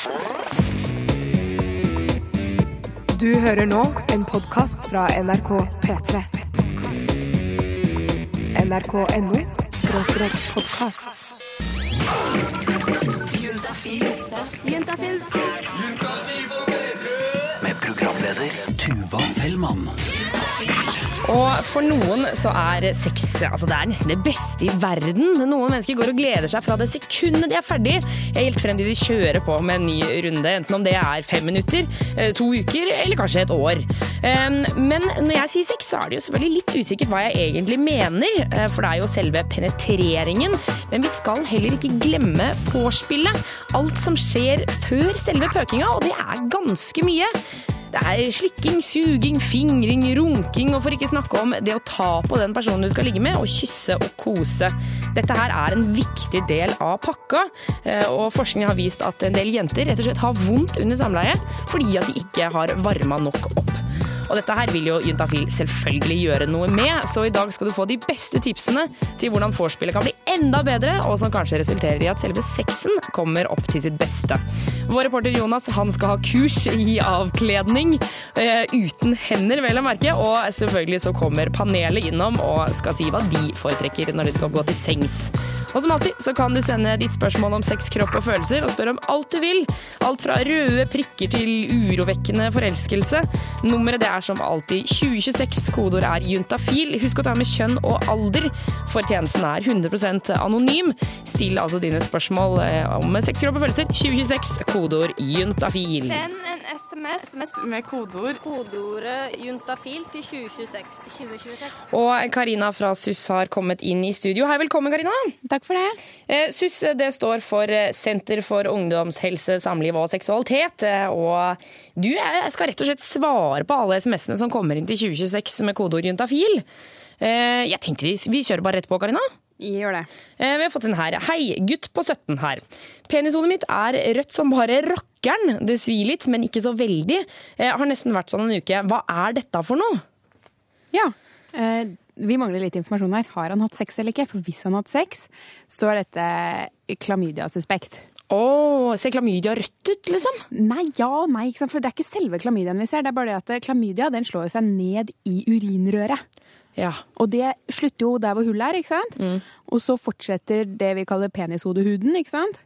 Du hører nå en podkast fra NRK P3. NRK.no skråstrek podkast. Med programleder Tuva Fellmann. Og for noen så er sex altså det er nesten det beste i verden. Noen mennesker går og gleder seg fra det sekundet de er ferdig, helt frem til de kjører på med en ny runde. Enten om det er fem minutter, eh, to uker eller kanskje et år. Men når jeg sier sex, så er det jo selvfølgelig litt usikkert hva jeg egentlig mener. eh, For det er jo selve penetreringen. Men vi skal heller ikke glemme vorspielet. Alt som skjer før selve pøkinga, og det er ganske mye. Det er slikking, suging, fingring, runking, og for ikke snakke om det å ta på den personen du skal ligge med, og kysse og kose. Dette her er en viktig del av pakka, eh, og forskning har vist at en del jenter rett og slett har vondt under samleie fordi at de ikke har varma nok opp. Og dette her vil jo Juntafil selvfølgelig gjøre noe med, så i dag skal du få de beste tipsene til hvordan vorspielet kan bli enda bedre, og som kanskje resulterer i at selve sexen kommer opp til sitt beste. Vår reporter Jonas han skal ha kurs i avkledning, eh, uten hender vel å merke, og selvfølgelig så kommer panelet innom og skal si hva de foretrekker når de skal gå til sengs. Og som alltid så kan du sende ditt spørsmål om sex, kropp og følelser, og spørre om alt du vil. Alt fra røde prikker til urovekkende forelskelse. Nummeret det er som alltid 2026. Kodeord er juntafil. Husk å ta med kjønn og alder, for tjenesten er 100% anonym. Still altså dine spørsmål eh, om sex, kropp og følelser. 2026. Kodeord juntafil. Send en SMS med kodeord. Kodeordet juntafil til 2026. 2026. Og Karina fra SUS har kommet inn i studio. Hei, velkommen, Karina. Takk for det. Eh, SUS det står for eh, Senter for ungdomshelse, samliv og seksualitet. eh, Og du jeg skal rett og slett svare på alle SMS-ene som kommer inn til 2026 med kodeord juntafil. Eh, Jeg tenkte vi, vi kjører bare rett på, Karina. Gjør det. Eh, Vi har fått en her. Hei, gutt på 17 her. Penishodet mitt er rødt som bare rakkeren. Det svir litt, men ikke så veldig. Jeg Har nesten vært sånn en uke. Hva er dette for noe? Ja. Eh, vi mangler litt informasjon her. Har han hatt sex eller ikke? For hvis han har hatt sex, så er dette klamydia-suspekt. Å, ser klamydia rødt ut, liksom? Nei, ja, nei, for det er ikke selve klamydiaen vi ser. Det er bare det at klamydia den slår seg ned i urinrøret. Ja. Og det slutter jo der hvor hullet er, ikke sant? Og så fortsetter det vi kaller penishodehuden, ikke sant?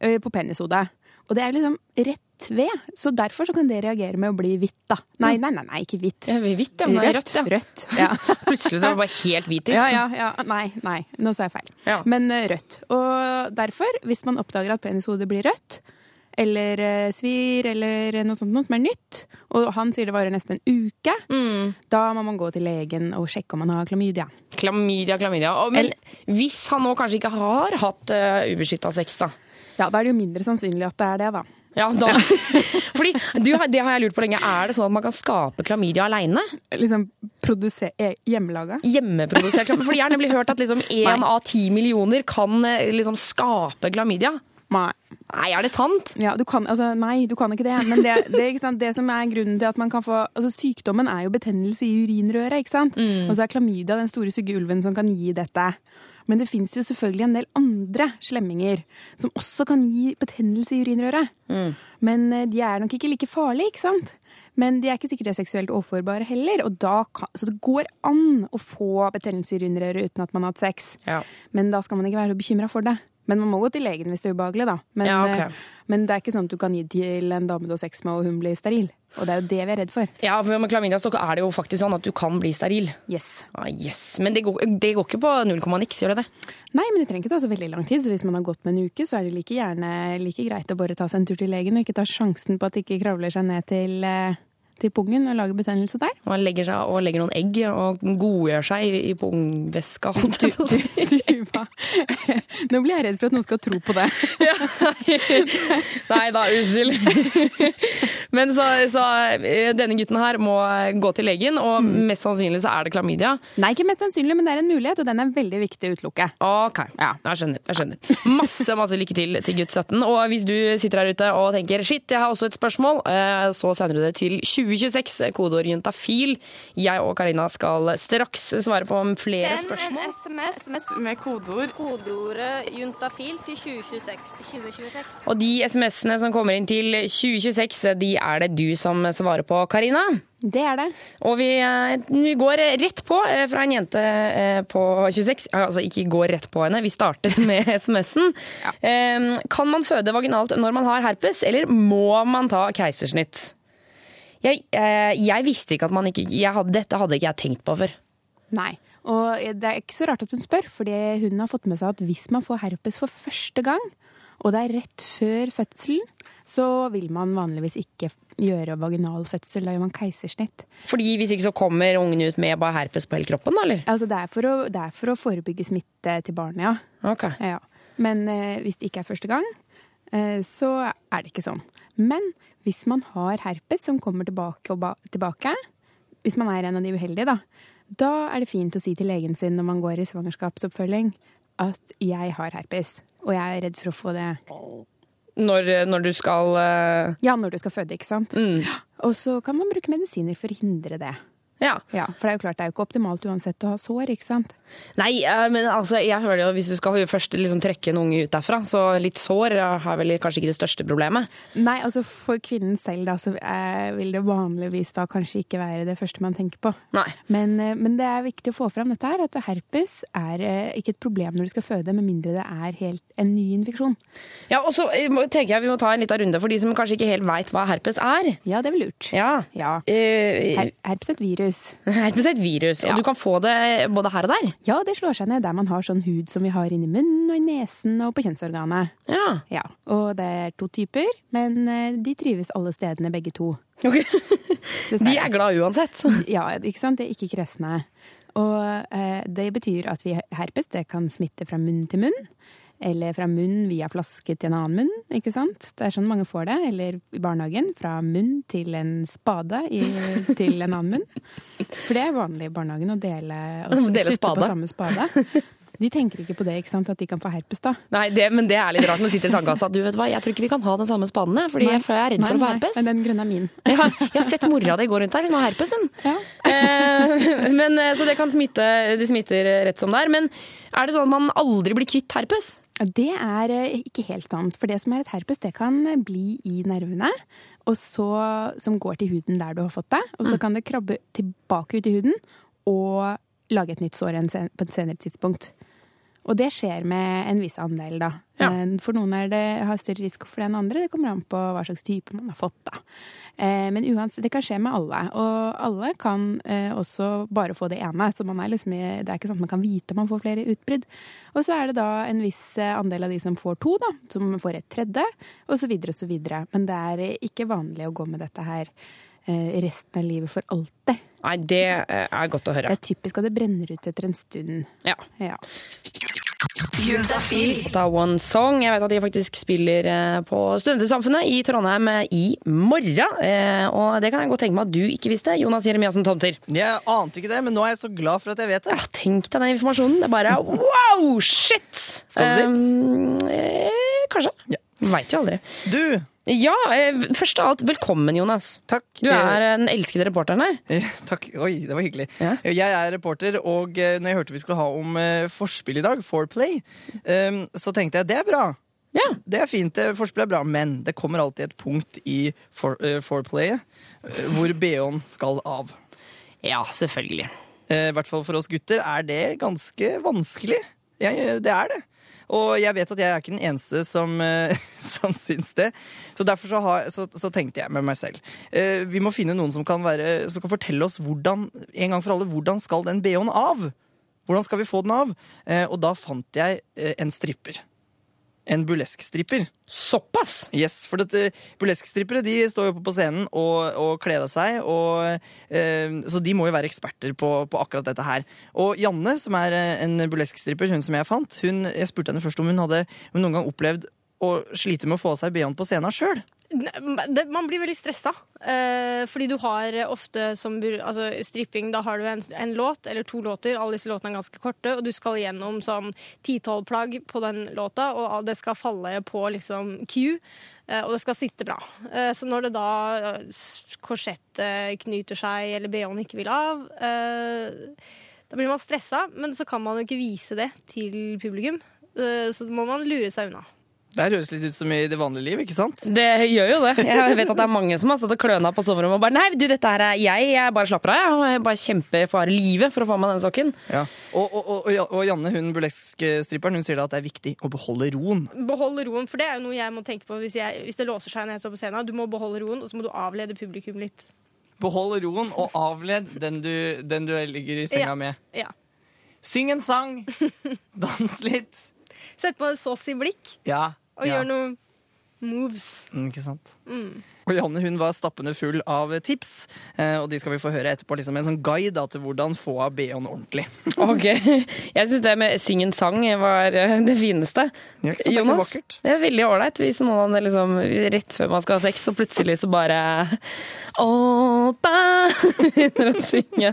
Eh, På penishodet. Og det er liksom rett ved. Så derfor så kan det reagere med å bli hvitt, da. Nei, nei, nei, nei ikke hvitt. Ja, hvitt, ja, er rødt, ja. Rødt, ja. Plutselig så var det bare helt hvitis. Ja, ja, ja. Nei, nei, nå sa jeg feil. Ja. Men eh, rødt. Og derfor, hvis man oppdager at penishodet blir rødt, eller eh, svir, eller noe sånt noe som er nytt, og han sier det varer nesten en uke, Mm. da må man gå til legen og sjekke om man har klamydia. Klamydia, klamydia. Og, men hvis han nå kanskje ikke har hatt uh, ubeskytta sex, da? Ja, da er det jo mindre sannsynlig at det er det, da. Ja, da. Fordi du, Det har jeg lurt på lenge. Er det sånn at man kan skape klamydia aleine? Liksom produsere hjemmelaga. Hjemmeprodusert klamydia? Fordi jeg har nemlig hørt at liksom én av ti millioner kan eh, liksom skape klamydia. Nei. Nei, er det sant? Ja, du kan, altså, nei, du kan ikke det. Men det, det, ikke det som er grunnen til at man kan få altså, Sykdommen er jo betennelse i urinrøret, ikke sant? Mm. Og så er klamydia den store stygge som kan gi dette. Men det fins jo selvfølgelig en del andre slemminger som også kan gi betennelse i urinrøret. Mm. Men eh, de er nok ikke like farlige, ikke sant? Men de er ikke sikkert er seksuelt overforbare heller. Og da kan, så det går an å få betennelse i urinrøret uten at man har hatt sex. Ja. Men da skal man ikke være så bekymra for det. Men man må gå til legen hvis det er ubehagelig, da. Men, Ja, ok. eh, men det er ikke sånn at du kan gi til en dame du har sex med, og hun blir steril. Og det er jo det vi er redd for. Ja, for med klamydia så er det jo faktisk sånn at du kan bli steril. Yes. Ah, yes. Men det går, det går ikke på null komma niks, gjør det det? Nei, men det trenger ikke ta så veldig lang tid. Så hvis man har gått med en uke, så er det like gjerne like greit å bare ta seg en tur til legen og ikke ta sjansen på at det ikke kravler seg ned til, eh, til pungen og lager betennelse der. Man legger seg og legger noen egg og godgjør seg i, pungvæska. Du, du, du. Tuva. Nå blir jeg redd for at noen skal tro på det. Nei da, unnskyld. Men så, så eh, denne gutten her må gå til legen, og mest sannsynlig så er det klamydia. Nei, ikke mest sannsynlig, men det er en mulighet, og den er veldig viktig å utelukke. Ok, Ja. jeg skjønner. jeg skjønner. Masse masse lykke til til gutt 17. Og hvis du sitter her ute og tenker shit, jeg har også et spørsmål, eh, så sender du det til 2026, kodeord juntafil. Jeg og Karina skal straks svare på flere spørsmål. SMS med kodeord. Kodeordet juntafil til 2026. 2026. Og de SMS-ene som kommer inn til 2026, de er det du som svarer på, Karina. Det er det. Og vi, eh, vi går rett på eh, fra en jente eh, på 26. Altså ikke går rett på henne, vi starter med SMS-en. Ja. Kan man føde vaginalt når man har herpes, eller må man ta keisersnitt? Jeg, jeg visste ikke at man ikke jeg hadde, Dette hadde ikke jeg tenkt på før. Nei. Og det er ikke så rart at hun spør, fordi hun har fått med seg at hvis man får herpes for første gang, og det er rett før fødselen, så vil man vanligvis ikke gjøre vaginal fødsel, da gjør man keisersnitt. Fordi Hvis ikke så kommer ungen ut med bare herpes på hele kroppen, da, eller? Altså det er for å, det er for å forebygge smitte til barnet, ja. Ok. ja. Men eh, hvis det ikke er første gang, eh, så er det ikke sånn. Men hvis man har herpes som kommer tilbake og ba tilbake, hvis man er en av de uheldige, da, da er det fint å si til legen sin når man går i svangerskapsoppfølging at jeg har herpes, og jeg er redd for å få det Når, når du skal uh... ja, når du skal føde, ikke sant? mm, Og så kan man bruke medisiner for å hindre det. Ja. Ja, For det er jo klart, det er jo ikke optimalt uansett å ha sår, ikke sant? Nei, eh, men altså, jeg hører jo hvis du skal først liksom trekke en unge ut derfra, så litt sår er vel kanskje ikke det største problemet. Nei, altså for kvinnen selv da, så eh, vil det vanligvis da kanskje ikke være det første man tenker på. Nei. Men, eh, men det er viktig å få fram dette her, at herpes er eh, ikke et problem når du skal føde, med mindre det er helt en ny infeksjon. Ja, og så eh, tenker jeg vi må ta en liten runde for de som kanskje ikke helt veit hva herpes er. Ja, det er vel lurt. Ja. Ja. Eh, Her, herpes er et virus. herpes er et virus, Ja. og du kan få det både her og der. Ja, det slår seg ned der man har sånn hud som vi har inni munnen og i nesen og på kjønnsorganet. Ja. Ja, og det er to typer, men eh, de trives alle stedene begge to. Ok. De er glad uansett. Ja, ikke sant? Det er ikke kresne. Og eh, det betyr at vi herpes det kan smitte fra munn til munn. Eller fra munn via flaske til en annen munn. ikke sant? Det er sånn mange får det. Eller i barnehagen fra munn til en spade i, til en annen munn. For det er vanlig i barnehagen å dele, å Dele på samme spade. De tenker ikke på det, ikke sant? at de kan få herpes da. Nei, det, men det er litt rart når du sitter i sandkassa. Du vet hva, jeg tror ikke vi kan ha den samme spaden, jeg, for jeg er redd Nei, for å få nei, herpes. Men den grønne er min. Har, jeg har sett mora di gå rundt her, hun har herpes, hun. Ja. Eh, men, eh, så det kan smitte, det smitter rett som det er. Men er det sånn at man aldri blir kvitt herpes? Det er eh, ikke helt sant. For det som er et herpes, det kan eh, bli i nervene. Og så, som går til huden der du har fått det. Og så kan det krabbe tilbake ut i huden og lage et nytt sår på et senere tidspunkt. Og det skjer med en viss andel, da. Ja. Eh, For noen er det, har større risiko for det enn andre. Det kommer an på hva slags type man har fått, da. Eh, Men uansett, det kan skje med alle. Og alle kan eh, også bare få det ene. Så man er liksom, det er ikke sånn at man kan vite om man får flere utbrudd. Og så er det da en viss andel av de som får to, da, som får et tredje, og så videre og så videre. Men det er ikke vanlig å gå med dette her resten av livet for alltid. Nei, det er godt å høre. Det er typisk at det brenner ut etter en stund. Ja. Ja. Juntafil. Da One Song. Jeg vet at de faktisk spiller eh, på Studentersamfunnet i Trondheim eh, i morgen. Eh, Og det kan jeg godt tenke meg at du ikke visste, Jonas Jeremiassen Tomter. Jeg ante ikke det, men nå er jeg så glad for at jeg vet det. Ja, tenk deg den informasjonen. Det er bare wow, shit! Skal du dit? Um, eh, kanskje. Ja. Veit jo aldri. Du, Ja, eh, først av alt, velkommen, Jonas. takk. Du er eh, den elskede reporteren her. Eh, Takk. Oi, det var hyggelig. Ja. Jeg er reporter, og når jeg hørte vi skulle ha om forspill i dag, Foreplay, eh, så tenkte jeg det er bra. Ja. Det er fint, forspill er bra, men det kommer alltid et punkt i for, uh, foreplayet hvor BH-en skal av. ja, selvfølgelig. I hvert fall for oss gutter er det ganske vanskelig. Ja, det er det. Og jeg vet at jeg er ikke den eneste som, eh, som syns det. Så derfor så, har, så, så tenkte jeg med meg selv eh, Vi må finne noen som kan, være, som kan fortelle oss hvordan, en gang for alle hvordan skal den BH-en av. Hvordan skal vi få den av? Eh, og da fant jeg en stripper. En burlesk-stripper. Såpass! Yes, for dette, burlesk-strippere de står jo på scenen og, og kler av seg, og, eh, så de må jo være eksperter på, på akkurat dette her. Og Janne, som er eh, en burlesk-stripper, hun som jeg fant, hun, jeg spurte henne først om hun hadde hun noen gang opplevd å sliter med å få seg BH-en på scenen sjøl. Man blir veldig stressa. Eh, fordi du har ofte som altså, stripping, da har du en, en låt eller to låter. Alle disse låtene er ganske korte, og du skal gjennom sånn ti-tolv plagg på den låta, og det skal falle på liksom Q. eh, Og det skal sitte bra. Eh, Så når det da korsettet knyter seg, eller BH-en ikke vil av, da blir man stressa, men så kan man jo ikke vise det til publikum. Så må man lure seg unna. Det høres litt ut som i det vanlige liv, ikke sant? Det gjør jo det. Jeg vet at det er mange som har stått og kløna på soverommet og bare Nei, du, dette her er jeg. Jeg bare slapper av, jeg. bare kjemper for livet for å få meg den sokken. Ja. Og, og, og, og- og Janne, hun burlesk-stripperen, hun sier da at det er viktig å beholde roen. Beholde roen, for det er jo noe jeg må tenke på hvis, jeg, hvis det låser seg når jeg står på scenen. Du må beholde roen, og så må du avlede publikum litt. Behold roen og avled den du, den du ligger i senga Ja. med. Ja. Syng en sang, dans litt. Sett på en sås i blikk, Ja. og ja. gjør noen moves. Mm, ikke sant? Og Janne hun var stappende full av tips, eh, og de skal vi få høre etterpå. Liksom en sånn guide da, til hvordan få av BH-en ordentlig. Ok, Jeg syns det med syng en sang var eh, det fineste. Ja, ikke sant? Det Jonas, vakkert. det er veldig ålreit hvis noen liksom rett før man skal ha sex, og plutselig så bare Åpa begynner å synge.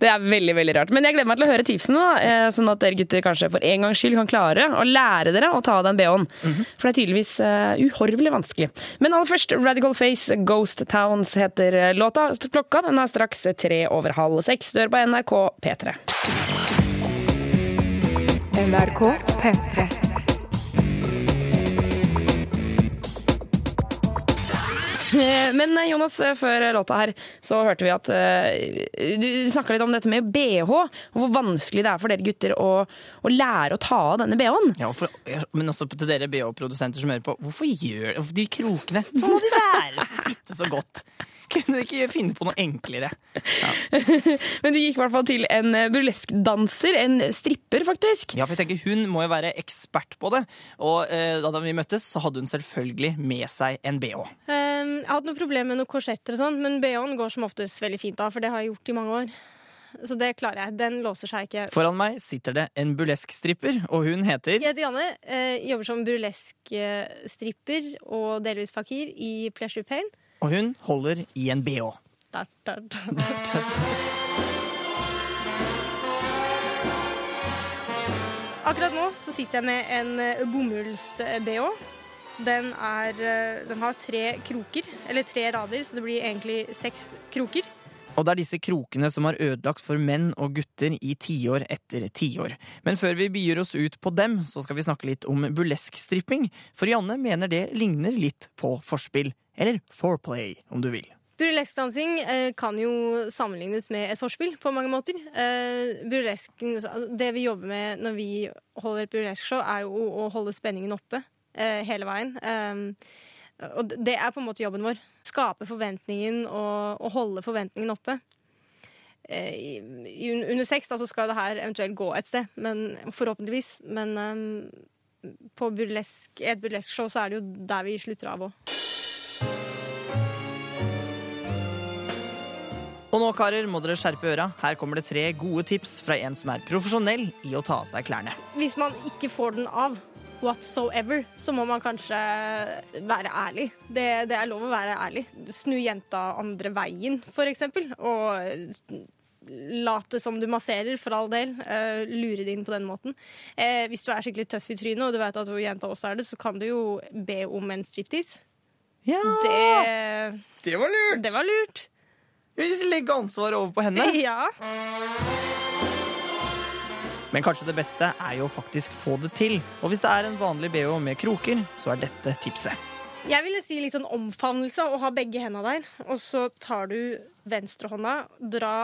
Det er veldig, veldig rart. Men jeg gleder meg til å høre tipsene, da, eh, sånn at dere gutter kanskje for en gangs skyld kan klare å lære dere å ta av den BH-en. Mhm. For det er tydeligvis uh, uhorvelig vanskelig. Men aller først, Radical Face Ghost Towns heter eh, låta. Klokka den er straks tre over halv seks. Dør på NRK P3. NRK P3. Men eh, Jonas, eh, før låta her, så hørte vi at eh, du snakka litt om dette med BH, og hvor vanskelig det er for dere gutter å, å lære å ta av denne BH-en. Ja, for, men også til dere BH-produsenter som hører på. Hvorfor gjør hvorfor de krokene? Så må de være så sitte så godt. Kunne de ikke finne på noe enklere? Men du gikk i hvert fall til en eh, burleskdanser, en stripper faktisk. Ja, for jeg tenker Hun må jo være ekspert på det. Og eh, da vi møttes, så hadde hun selvfølgelig med seg en BH. Um, jeg har hatt noen problemer med noen korsetter og sånn, men BH-en går som oftest veldig fint av, for det har jeg gjort i mange år. Så det klarer jeg. Den låser seg ikke. Foran meg sitter det en burlesk-stripper, og hun heter Jeg heter Janne, eh, jobber som burlesk eh, og delvis fakir i Pleasure Pain. Og hun holder i en BH. Akkurat nå så sitter jeg med en eh, bomulls-BH. Den, er, eh, den har tre kroker, eller tre rader, så det blir egentlig seks kroker. Og det er disse krokene som har ødelagt for menn og gutter i tiår etter tiår. Men før vi begir oss ut på dem, så skal vi snakke litt om burlesk-stripping. For Janne mener det ligner litt på forspill. Eller foreplay, om du vil. Burleskdansing eh, kan jo sammenlignes med et forspill på mange måter. Eh, burlesken, det vi jobber med når vi holder et burleskshow, er jo å, holde spenningen oppe eh, hele veien. Og det er på en måte jobben vår. Skape forventningen og, holde forventningen oppe. I, under sex da, så skal det her eventuelt gå et sted, men, forhåpentligvis. Men um, på burlesk, et burleskshow så er det jo der vi slutter av òg. Og nå, karer, må dere skjerpe øra. Her kommer det tre gode tips fra en som er profesjonell i å ta av seg klærne. hvis man ikke får den av whatsoever, så må man kanskje være ærlig. Det, det er lov å være ærlig. Snu jenta andre veien, for eksempel. Og late som du masserer, for all del. Uh, lure det inn på den måten. Uh, hvis du er skikkelig tøff i trynet, og du vet at hun jenta også er det, så kan du jo be om en striptease. Ja, Det, det var lurt! det var lurt. Vi legger ansvaret over på henne. Ja. Men kanskje det beste er jo faktisk få det til. Og hvis det er en vanlig BH med kroker, så er dette tipset. Jeg ville si litt sånn omfavnelse og ha begge hendene der. Og så tar du venstrehånda, dra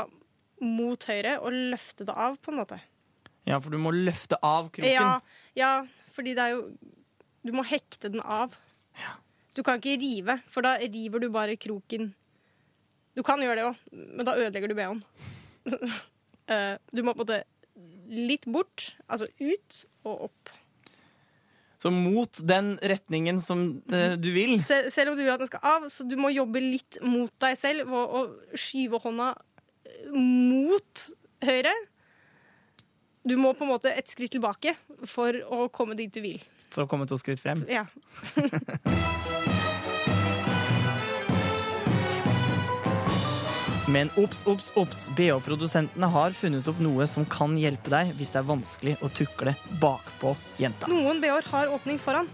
mot høyre og løfte det av, på en måte. Ja, for du må løfte av kroken. Ja, ja, fordi det er jo Du må hekte den av. Ja. Du kan ikke rive, for da river du bare kroken. Du kan gjøre det òg, men da ødelegger du BH-en. Eh, du må på en måte litt bort, altså ut og opp. Så mot den retningen som uh, du vil. Sel selv om du vil at den skal av, så du må jobbe litt mot deg selv og, og skyve hånda eh, mot høyre. Du må på en måte et skritt tilbake for å komme dit du vil. For å komme to skritt frem. Ja. Men obs, obs, obs. BH-produsentene har funnet opp noe som kan hjelpe deg hvis det er vanskelig å tukle bakpå jenta. Noen BH-er har åpning foran.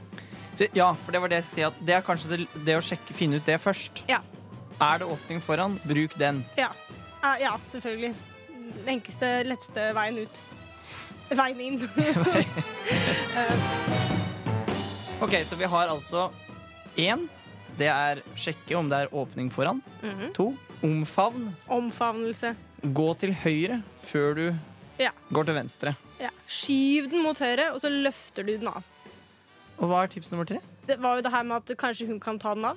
Så, ja, for det var det jeg sier at det er kanskje det, det å sjekke, finne ut det først. Ja. Er det åpning foran, bruk den. Ja, ja selvfølgelig. Den enkleste, letteste veien ut. Veien inn. Ok, så vi har altså én. Det er sjekke om det er åpning foran. Mhm. To. Omfavn. Omfavnelse. Gå til høyre før du Ja. går til venstre. Ja. Skyv den mot høyre, og så løfter du den av. Og hva er tips nummer tre? Det var jo det her med at kanskje hun kan ta den av.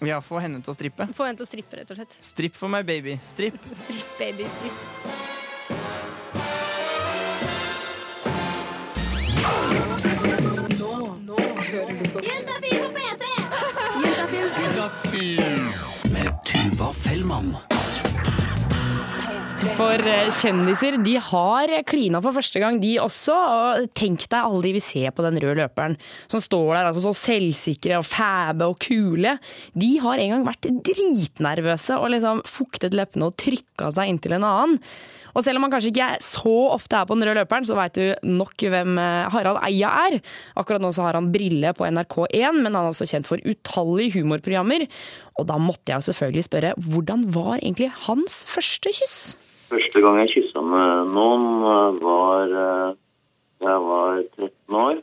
Ja, få henne til å strippe. Få henne til å strippe, rett og slett. Stripp for meg, baby. Stripp. Stripp, baby, stripp. Med Tuva Fellmann. For eh, kjendiser de har klina for første gang, de også. Og tenk deg alle de vi ser på den røde løperen, som står der altså så selvsikre og fæbe og kule. De har en gang vært dritnervøse og liksom fuktet leppene og trykka seg inntil en annen. Og selv om han kanskje ikke så ofte er på den røde løperen, så veit du nok hvem eh, Harald Eia er. Akkurat nå så har han brille på NRK1, men han er også kjent for utallige humorprogrammer. Og da måtte jeg selvfølgelig spørre, hvordan var egentlig hans første kyss? Første gang jeg kyssa med noen, eh, var eh, da jeg var 13 år.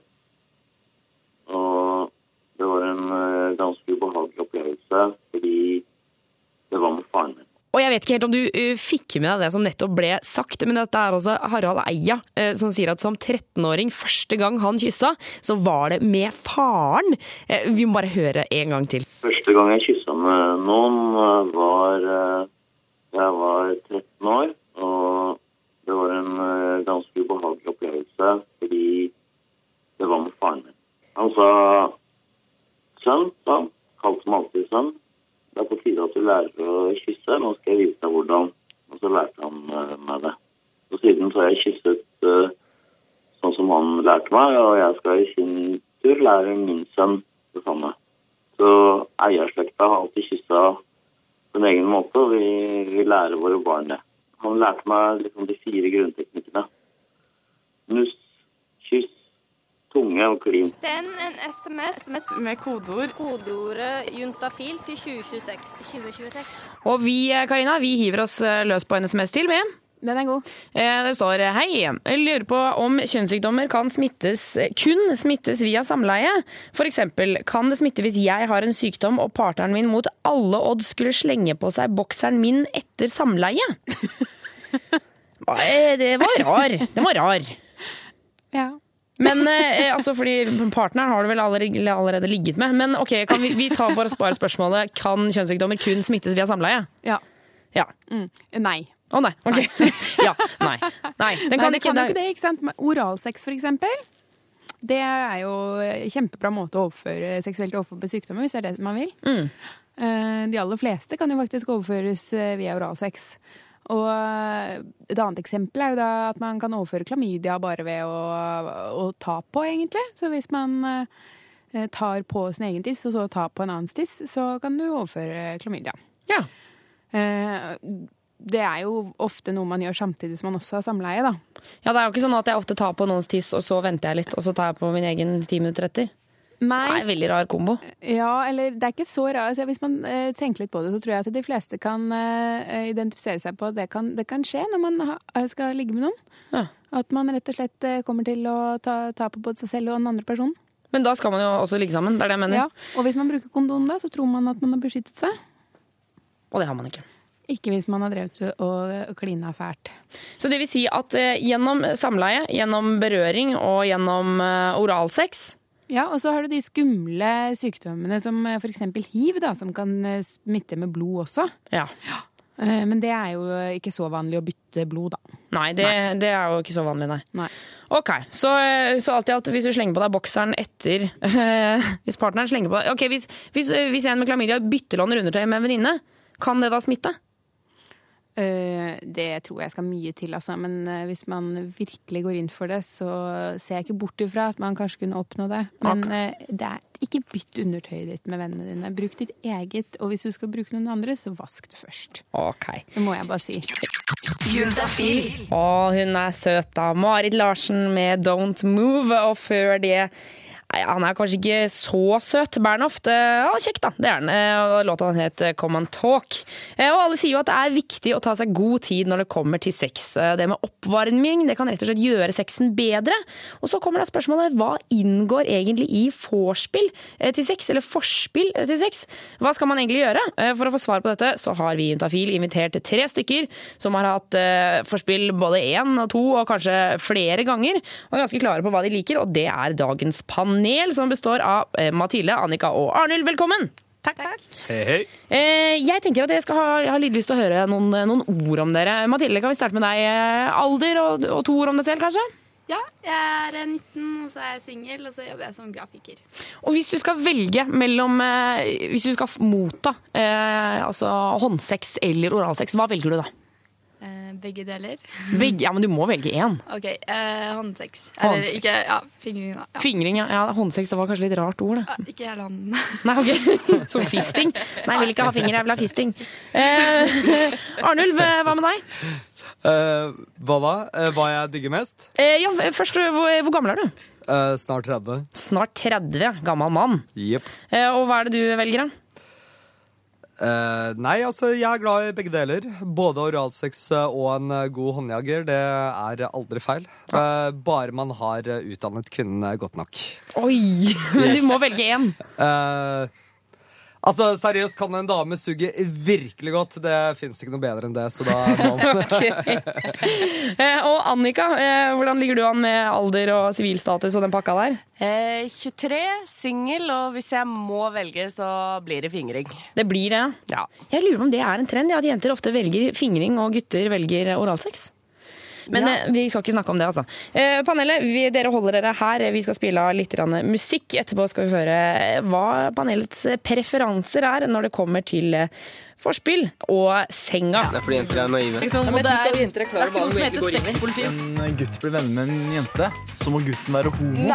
Og det var en eh, ganske ubehagelig opplevelse, fordi det var med faren min. Og jeg vet ikke helt om du uh, fikk med deg det som nettopp ble sagt, men dette er altså Harald Eia uh, som sier at som 13-åring, første gang han kyssa, så var det med faren. Uh, vi må bare høre en gang til. Første gang jeg kyssa med noen, eh, var eh, da jeg var 13 år. Og det var en eh, ganske ubehagelig opplevelse, fordi det var med faren min. Han sa sønn, han. Kalte meg alltid sønn. Det er på tide at du lærer å kysse. Nå skal jeg vise deg hvordan. Og så lærte han eh, meg det. Og siden så har jeg kysset eh, sånn som han lærte meg, og jeg skal i sin tur lære min sønn det samme. Så eierslekta har alltid kyssa på en egen måte, og vi, vi lærer våre barn det. Han lærte meg liksom de fire grunnteknikkene. Nuss, kyss, tunge og klin. Send en SMS Med kodeord kodeordet juntafil til 2026. 2026. Og vi, eh, Karina, vi hiver oss eh, løs på en SMS til, vi. Den er god. Eh, Det står hei, jeg lurer på om kjønnssykdommer kan smittes, kun smittes via samleie. Eksempel, kan det smitte hvis jeg har en sykdom og partneren min mot alle odds skulle slenge på seg bokseren min etter samleie? Eh, Det var rar. Den var rar. Ja. Men eh, altså, fordi partneren har du vel allerede, allerede ligget med. Men ok, kan vi, vi tar bare bare spørsmålet Kan kjønnssykdommer kun smittes via samleie? ja. Ja. Mm. Nei. Å nei. Ok. Ja. Nei. Nei. Den kan det ikke kan jo ikke det, ikke sant? Oralsex, for eksempel. Det er jo en kjempebra måte å overføre seksuelt overføre sykdommer, hvis det er det man vil. Mm. Eh, De aller fleste kan jo faktisk overføres eh, via oralsex. Og eh, et annet eksempel er jo da at man kan overføre klamydia bare ved å, å ta på, egentlig. Så hvis man eh, tar på sin egen tiss, og så tar på en annens tiss, så kan du overføre klamydia. Ja. Eh, Det er jo ofte noe man gjør samtidig som man også har samleie, da. Ja, det er jo ikke sånn at jeg ofte tar på noens tiss, og så venter jeg litt, og så tar jeg på min egen ti minutter etter. Det er en veldig rar kombo. Ja, eller det er ikke så rar. Altså, hvis man eh, tenker litt på det, så tror jeg at de fleste kan eh, identifisere seg på at det kan, det kan skje når man ha, skal ligge med noen. Ja. At man rett og slett eh, kommer til å ta, ta på både seg selv og den andre personen. Men da skal man jo også ligge sammen, det er det jeg mener. Ja. Og hvis man bruker kondom da, så tror man at man har beskyttet seg. Og det har man ikke. Ikke hvis man har drevet og, og klina fælt. Så det vil si at eh, gjennom samleie, gjennom berøring og gjennom eh, oralsex Ja, og så har du de skumle sykdommene som f.eks. for eksempel hiv, da, som kan eh, smitte med blod også. Ja. Eh, Men det er jo ikke så vanlig å bytte blod, da. Nei, det, det er jo ikke så vanlig, nei. Nei. Ok, så, så alltid at hvis du slenger på deg bokseren etter Hvis partneren slenger på deg Ok, Hvis, hvis, hvis en med klamydia bytter låner undertøy med en venninne, kan det da smitte? Eh, det tror jeg skal mye til, altså. Men eh, hvis man virkelig går inn for det, så ser jeg ikke bort ifra at man kanskje kunne oppnå det. Men eh, det er ikke bytt undertøyet ditt med vennene dine. Bruk ditt eget, og hvis du skal bruke noen andre, så vask det først. Ok. Det må jeg bare si. Juntafil. Å, hun er søt, da. Marit Larsen med Don't Move. Og før det Nei, Han er kanskje ikke så søt, Bernhoft. Eh, Ja, kjekk, da. Det er han. Eh, Låta han het Come and Talk. Eh, Og alle sier jo at det er viktig å ta seg god tid når det kommer til sex. Eh, Det med oppvarming det kan rett og slett gjøre sexen bedre. Og så kommer da spørsmålet hva inngår egentlig i vorspiel eh, til sex, eller forspill eh, til sex? Hva skal man egentlig gjøre? Eh, For å få svar på dette så har vi i Juntafil invitert tre stykker som har hatt eh, forspill både én og to og kanskje flere ganger, og er ganske klare på hva de liker, og det er dagens panel, som består av eh, Mathilde, Annika og Arnhild. Velkommen! Takk, takk. Hei, hei. Eh, Jeg tenker at jeg, skal ha, jeg har litt lyst til å høre noen, noen ord om dere. Mathilde, kan vi starte med deg? Eh, Alder og, og to ord om deg selv, kanskje? Ja, jeg er 19, og så er jeg singel, og så jobber jeg som grafiker. Og hvis du skal velge mellom eh, Hvis du skal motta eh, altså håndsex eller oralsex, hva velger du da? Eh, begge deler. Begge, ja, men du må velge én. OK, eh, håndsex. Eller Håndsex. ikke Ja, fingring, da. Ja. Fingring, ja. ja. Håndsex det var kanskje litt rart ord, det. Ja, ikke hele hånden. Nei, ok. Som fisting. Nei, jeg vil ikke ha finger, jeg vil ha fisting. Eh, Arnulf, eh, hva med deg? Eh, hva da? Eh, hva jeg digger mest? Eh, ja, først, hvor, hvor gammel er du? Eh, snart 30. Snart 30, gammel mann. Yep. Eh, og hva er det du velger, da? Eh, nei, altså, jeg er glad i begge deler. Både oralsex eh, og en eh, god håndjager. Det er aldri feil. Uh, bare man har utdannet kvinnen godt nok. Oi! Men du må velge én. Eh, altså, seriøst, kan en dame suge virkelig godt? Det fins ikke noe bedre enn det, så da må man Eh, og Annika, eh, hvordan ligger du an med alder og sivilstatus og den pakka der? Eh, 23, singel, og hvis jeg må velge, så blir det fingring. Det blir det. Ja. Jeg lurer på om det er en trend, ja, at jenter ofte velger fingring og gutter velger oralsex. Men Ja. eh, vi skal ikke snakke om det, altså. Eh, panelet, vi, dere holder dere her. Vi skal spille av litt musikk. Etterpå skal vi høre eh, hva panelets preferanser er når det kommer til eh, forspill og senga. Det er fordi jenter er naive. det, er, det er ikke noe som heter sexpoliti. en gutt blir venner med en jente, så må gutten være homo.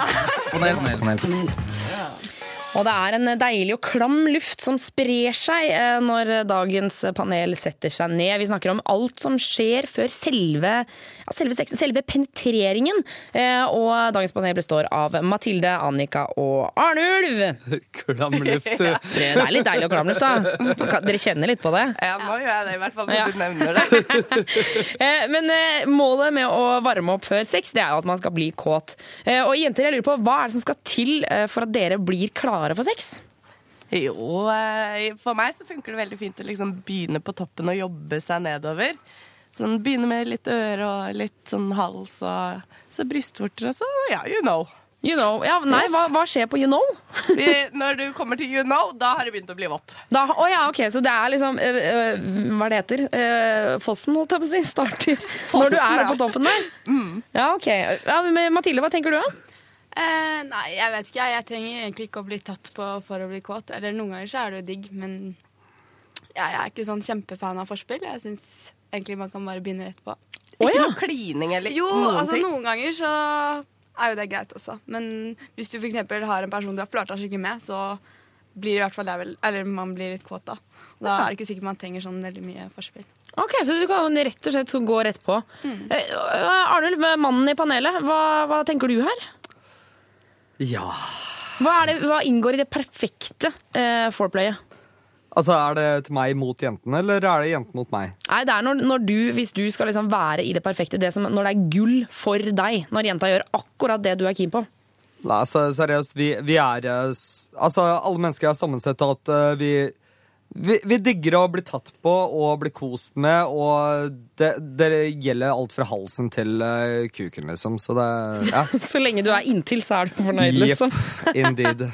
Panel, panel, panel. Og det er en deilig og klam luft som sprer seg eh, når dagens panel setter seg ned. Vi snakker om alt som skjer før selve, ja, selve sexen, selve penetreringen. Eh, Og dagens panel består av Mathilde, Annika og Arnulf. Klam luft. Det er litt deilig og klam luft, da. Dere kjenner litt på det? Ja, nå gjør jeg det, i hvert fall når Ja. du nevner det. Eh, Men målet med å varme opp før sex, det er jo at man skal bli kåt. Eh, Og jenter, jeg lurer på, hva er det som skal til for at dere blir klare for sex? Jo, eh, for meg så funker det veldig fint å liksom begynne på toppen og jobbe seg nedover. Sånn Begynne med litt øre og litt sånn hals og så brystvorter og så ja, you know. You know, ja, nei, hva, hva skjer på you know? Når du kommer til you know, da har det begynt å bli vått. Da, å ja, ok, Så det er liksom øh, øh, Hva det heter øh, Fossen, holdt jeg på å si, starter når du er ja. på toppen der? Ja, ok. Ja, Mathilde, hva tenker du? da? Eh, nei, jeg vet ikke. Jeg, trenger egentlig ikke å bli tatt på for å bli kåt. Eller noen ganger så er det jo digg, men jeg, jeg er ikke sånn kjempefan av forspill. Jeg syns egentlig man kan bare begynne rett på. Ikke noe klining eller Jo, noen altså ting. noen ganger så er jo det greit også. Men hvis du f.eks. har en person du har flørta skikkelig med, så blir i hvert fall det vel Eller man blir litt kåt, da. Da er det ikke sikkert man trenger sånn veldig mye forspill. Ok, Så du kan rett og slett gå rett på. Eh, Arnulf, mannen i panelet, hva, hva tenker du her? Ja. Hva, det, hva inngår i det perfekte eh, foreplayet? Altså, Er det til meg mot jentene, eller er det jentene mot meg? Nei, det er når, når du, hvis du skal liksom være i det perfekte, det som, når det er gull for deg. Når jenta gjør akkurat det du er keen på. Nei, altså, seriøst, vi, vi er eh, Altså, alle mennesker er sammensett av at uh, vi, vi Vi digger å bli tatt på og bli kost med, og det, det gjelder alt fra halsen til uh, kuken, liksom. Så det Ja. Så lenge du er inntil, så er du fornøyd, liksom. Indeed.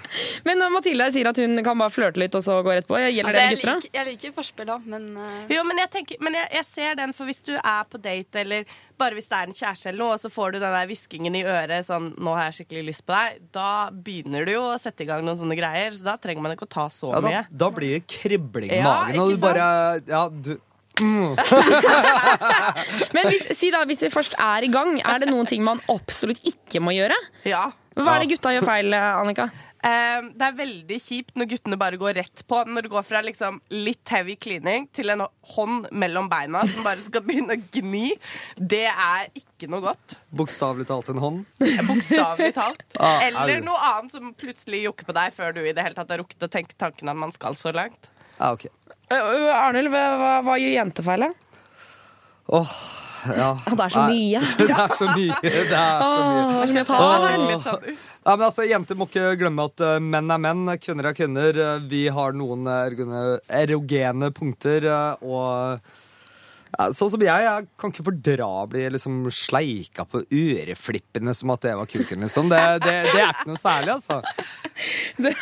Men når Mathilde sier at hun kan bare flørte litt og så gå rett på, gjelder Altså, det jeg, gutter? Lik, jeg liker forspill òg, men uh... Jo, men jeg, tenker, men jeg, jeg ser den, for hvis du er på date, eller bare hvis det er en kjæreste eller noe, og så får du den der hviskingen i øret sånn 'Nå har jeg skikkelig lyst på deg', da begynner du jo å sette i gang noen sånne greier. Så da trenger man ikke å ta så Ja, da, mye. da blir det kribling i Ja, magen, og du bare Ja, du Men hvis, si da, hvis vi først er i gang, er det noen ting man absolutt ikke må gjøre? Ja. Hva er det gutta gjør feil, Annika? Eh, det er veldig kjipt når guttene bare går rett på. Når det går fra liksom litt heavy cleaning til en hånd mellom beina som bare skal begynne å gni. Det er ikke noe godt. Bokstavelig talt en hånd. Bokstavelig talt. Ah, Eller noe annet som plutselig jokker på deg før du i det hele tatt har rukket å tenke tanken at man skal så langt. Ja, ok. Arnulf, hva, hva, gjør jentefeil? da? Åh, ja. det er så Nei, mye. det er så mye. Det er så mye. Åh, det er så mye. Åh. Litt sånn, Ja, men altså, Jenter må ikke glemme at eh, menn er menn, kvinner er kvinner. Eh, Vi har noen eh, erogene- punkter. eh, og Sånn som jeg, jeg kan ikke fordra å bli liksom sleika på øreflippene som at det var kuken, liksom. Det, det, det er ikke noe særlig, altså. Det,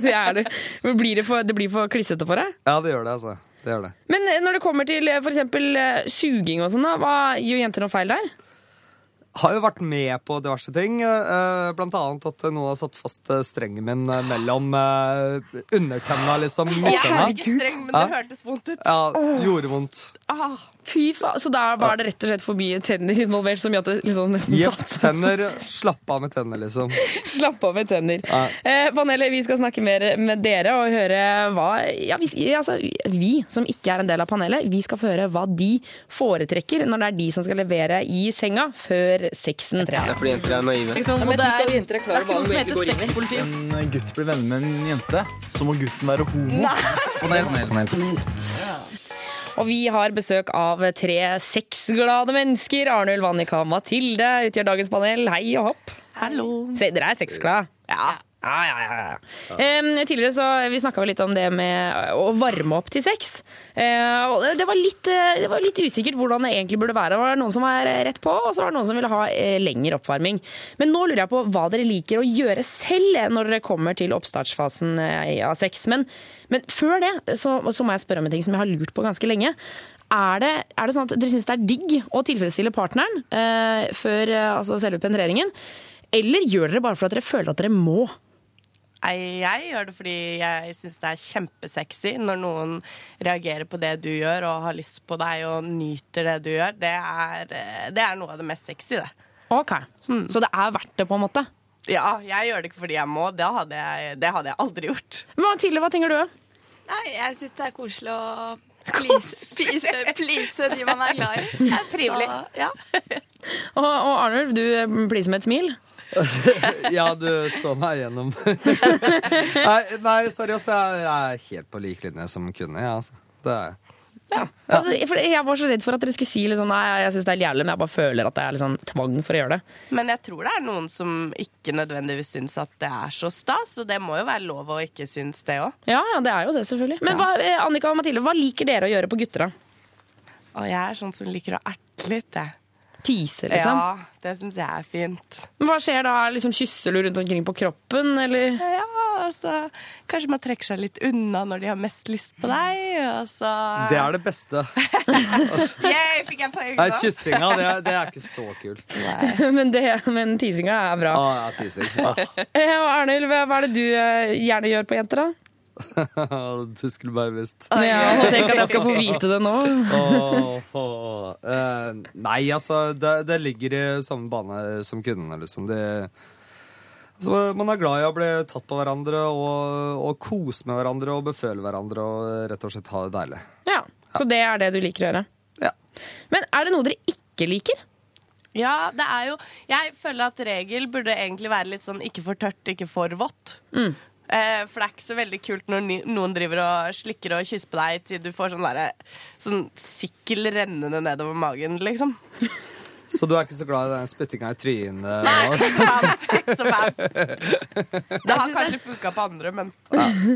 det, er det. Men Blir det, for, det blir for klissete for deg? Ja, det gjør det, altså. Det gjør det. Men eh, når det kommer til f.eks. for eksempel eh, suging og sånn, da, hva gjør jenter noe feil der? Har jo vært med på diverse ting. eh, Blant annet at noen har satt fast eh, strengen min eh, mellom undertenna, liksom. Jeg har ikke streng, men det Ja. hørtes vondt ut. Ja, gjorde vondt. Ah, fy faen. Så da var det rett og slett for mye tenner involvert, som gjør at det liksom nesten yep, satt tenner. Slapp av med tenner, liksom. Slapp av med tenner. Ja. Eh, panelet, vi skal snakke mer med dere og høre hva ja, vi, altså, vi som ikke er en del av panelet, vi skal få høre hva de foretrekker når det er de som skal levere i senga før sexen. Det er fordi jenter er naive. Ikke sant? Det er, det er ikke noe som heter Hvis sexpoliti. en gutt blir venner med en jente, så må gutten være homo. Nei. Panel. Og vi har besøk av tre sexglade mennesker. Arnulf, Annika og Mathilde utgjør dagens panel. Hei og hopp. Hallo. Se, dere er sexglade. Ja. Ja, ja, ja, ja. Em, tidligere så Vi snakka litt om det med å varme opp til sex. Eh, og det- var litt, eh, det var litt usikkert hvordan det egentlig burde være. Det var noen som var rett på, og så var det noen som ville ha eh, lengre oppvarming. Men nå lurer jeg på hva dere liker å gjøre selv eh, når dere kommer til oppstartsfasen eh, av sex. Men, men før det så, så må jeg spørre om en ting som jeg har lurt på ganske lenge. Er det, er det sånn at dere syns det er digg å tilfredsstille partneren eh, før eh, altså selve penetreringen? Eller gjør dere bare for at dere føler at dere må? Jeg gjør det fordi jeg syns det er kjempesexy når noen reagerer på det du gjør og har lyst på deg og nyter det du gjør. Det er, eh, det er noe av det mest sexy, det. Ok, Så det er verdt det, på en måte? Ja, jeg gjør det ikke fordi jeg må. Det hadde jeg, det hadde jeg aldri gjort. Men Tilde, hva tenker du? Nei, jeg syns det er koselig å please, please, please de man er glad i. Det er trivelig. Så, ja. Og, og Arnulf, du pleaser med et smil? Ja, du så meg gjennom. nei, nei, seriøst, jeg jeg er helt på lik linje som kunne, jeg, altså. Det er Ja. Altså, for jeg var så redd for at dere skulle si liksom, nei, jeg syns det er jævlig, men jeg bare føler at det er liksom tvang for å gjøre det. Men jeg tror det er noen som ikke nødvendigvis syns at det er så stas, og det må jo være lov å ikke synes det òg. Ja, ja, det er jo det, selvfølgelig. Men hva, eh, Annika og Mathilde, hva liker dere å gjøre på gutter, da? Og jeg er sånn som liker å erte litt, jeg. Tease, liksom? Ja, det syns jeg er fint. Men Hva skjer da? Liksom Kysser du rundt omkring på kroppen, eller? Ja, altså Kanskje man trekker seg litt unna når de har mest lyst på deg, og så Det er det beste. Yay, fikk jeg poeng Nei, nå? Kyssinga, det, er- det er ikke så kult. men, det, men tisinga er bra. Ah, ja, tising. Ah. Eh, og Arnulf, hva er det du eh, gjerne gjør på jenter, da? Du skulle bare visst. Ja, jeg tenker at jeg skal få vite det nå. Åh, oh. Uh, nei, altså, det, det ligger i samme bane som kundene, liksom. Det, altså, man er glad i å bli tatt på hverandre og, og kose med hverandre og beføle hverandre og rett og slett ha det deilig. Ja, Så det er det du liker å gjøre? Ja. Men er det noe dere ikke liker? Ja, det er jo Jeg føler at regel burde egentlig være litt sånn ikke for tørt, ikke for vått. Mm. Eh, for det er ikke så veldig kult når noen driver og slikker og kysser på deg til du får sånn der, Sånn sikkel rennende nedover magen, liksom. Så du er ikke så glad i den spyttinga i trynet? Nei, og- ikke så fan. Det har kanskje funka på andre, men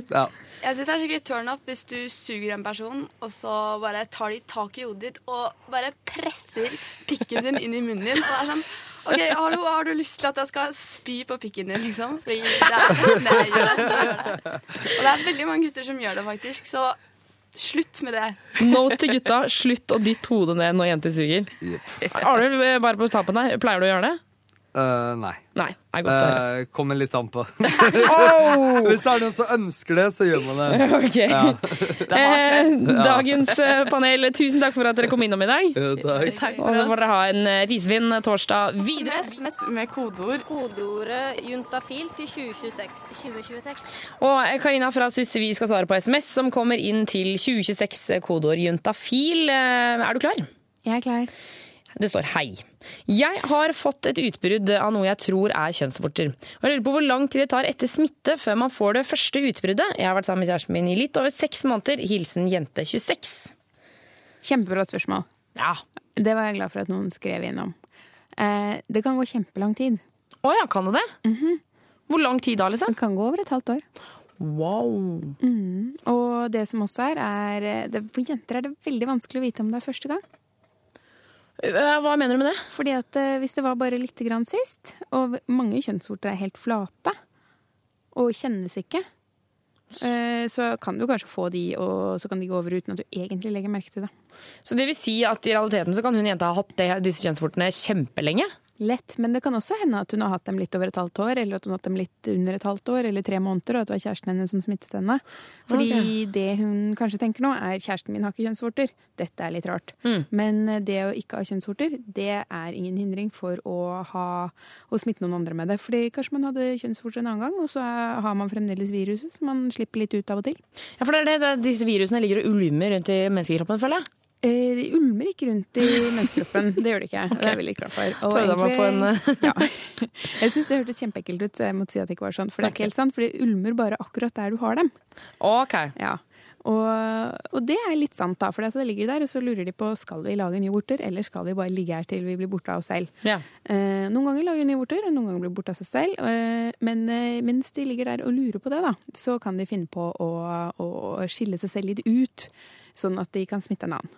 ja. Jeg synes det er skikkelig turn off hvis du suger en person, og så bare tar de tak i hodet ditt og bare presser pikken sin inn i munnen din. Og det er sånn OK, hallo, har du lyst til at jeg skal spy på pikken din, liksom? Fordi det er sånn jeg gjør det. Og det er veldig mange gutter som gjør det, faktisk. Så slutt med det. No til gutta, slutt å dytte hodet ned når jenter suger. Arnulf, bare på tapen her, pleier du å gjøre det? Eh, nei. Nei, er godt. Eh, kommer litt an på. Oh! Hvis det er noen som ønsker det, så gjør man det. Okay. Ja. Eh, dagens panel, tusen takk for at dere kom innom i dag. Takk. Og så får dere ha en risvin torsdag videre. Med kodeord. Kodeordet juntafil til 2026. 2026. Og Karina fra Susse, vi skal svare på SMS som kommer inn til 2026, eh, kodeord juntafil. Er du klar? Jeg er klar. Det står hei. Jeg har fått et utbrudd av noe jeg tror er kjønnsvorter. Og jeg lurer på hvor lang tid det tar etter smitte før man får det første utbruddet. Jeg har vært sammen med kjæresten min i litt over seks måneder. Hilsen jente 26. Kjempebra spørsmål. Ja. Det var jeg glad for at noen skrev innom. Eh, det kan gå kjempelang tid. Å ja, kan det det? Hvor lang tid da, liksom? Det kan gå over et halvt år. Wow. Mm. Og det som også er, er eh, det, For jenter er det veldig vanskelig å vite om det er første gang. Eh, Hva mener du med det? Fordi at eh, hvis det var bare lite grann sist, og mange kjønnsvorter er helt flate og kjennes ikke, eh, så kan du kanskje få de, og så kan de gå over uten at du egentlig legger merke til det. Så det vil si at i realiteten så kan hun jenta ha hatt det, disse kjønnsvortene kjempelenge? Lett, men det kan også hende at hun har hatt dem litt over et halvt år, eller at hun har hatt dem litt under et halvt år, eller tre måneder, og at det var kjæresten hennes som smittet henne. Fordi okay. det hun kanskje tenker nå, er kjæresten min har ikke kjønnsvorter. Dette er litt rart. Mm. Men eh, det å ikke ha kjønnsvorter, det er ingen hindring for å ha å smitte noen andre med det. Fordi kanskje man hadde kjønnsvorter en annen gang, og så har man fremdeles viruset, så man slipper litt ut av og til. Ja, for det er det, det disse virusene ligger og ulmer rundt i menneskekroppen, føler jeg. Eh, de ulmer ikke rundt i menneskekroppen. Det gjør de ikke. Det er jeg veldig glad for. Og Prøvde meg på en, egentlig- ja. Jeg syns det hørtes kjempeekkelt ut, så jeg måtte si at det ikke var sånn. For det er ikke helt sant, for de ulmer bare akkurat der du har dem. Ok. Ja. Og, og det er litt sant, da. For det ligger der, og så lurer de på skal vi lage nye vorter, eller skal vi bare ligge her til vi blir borte av oss selv. Ja. Eh, noen ganger lager de nye vorter, og noen ganger blir borte av seg selv. Eh, men eh, mens de ligger der og lurer på det, da, så kan de finne på å, å skille seg selv litt ut. Sånn at de kan smitte en annen.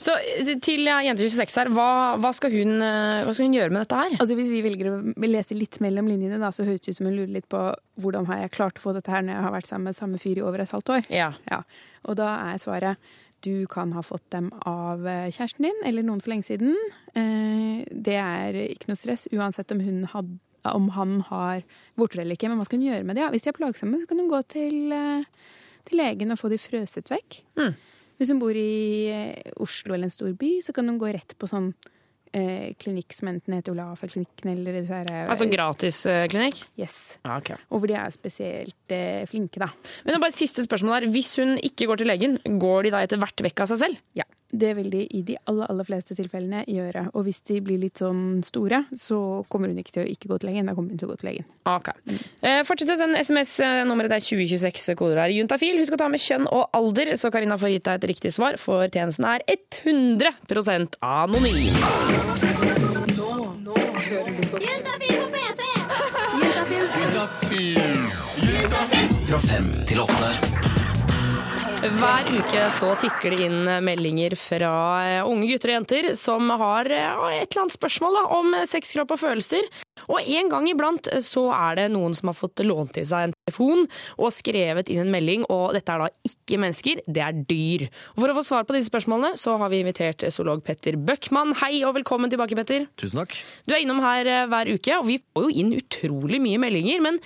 Så eh, til ja, jente 26 her, hva, hva, skal hun, eh, hva skal hun gjøre med dette her? Altså Hvis vi velger å lese litt mellom linjene, da, så høres det ut som hun lurer litt på hvordan har jeg klart å få dette her når jeg har vært sammen med samme fyr i over et halvt år. Ja. Og da er svaret du kan ha fått dem av eh, kjæresten din eller noen for lenge siden. Det er ikke noe stress uansett om, hun had, om han har vorter eller ikke. Men hva skal hun gjøre med det? Ja, hvis de er plagsomme, så kan hun gå til, til legen og få de frøset vekk. Mm. Hvis hun bor i eh, Oslo eller en stor by, så kan hun gå rett på sånn eh, klinikk som enten heter Olafa-klinikken eller disse her, eh, Altså gratisklinikk? Yes. Ja, ok. Og hvor de er spesielt eh, flinke, da. Men bare siste spørsmål her. Hvis hun ikke går til legen, går de da etter hvert vekk av seg selv? Ja. Det vil de i de aller, aller fleste tilfellene gjøre. Og hvis de blir litt sånn store, så kommer hun ikke til å ikke gå til legen. Da kommer hun til å gå til legen. Ok. Eh, fortsett å sende SMS. eh, Nummeret er 2026. Koder her. juntafil. Husk å ta med kjønn og alder, så Karina får gitt deg et riktig svar, for tjenesten er 100% anonym. Juntafil på P3! Juntafil. Fra fem til åtte. Hver uke så tikker det inn meldinger fra eh, unge gutter og jenter som har eh, et eller annet spørsmål da, om sex, kropp og følelser. Og en gang iblant eh, så er det noen som har fått lånt til seg en telefon og skrevet inn en melding, og dette er da ikke mennesker, det er dyr. Og For å få svar på disse spørsmålene så har vi invitert zoolog Petter Bøckmann. Hei og velkommen tilbake, Petter. Tusen takk. Du er innom her eh, hver uke, og vi får jo inn utrolig mye meldinger. Men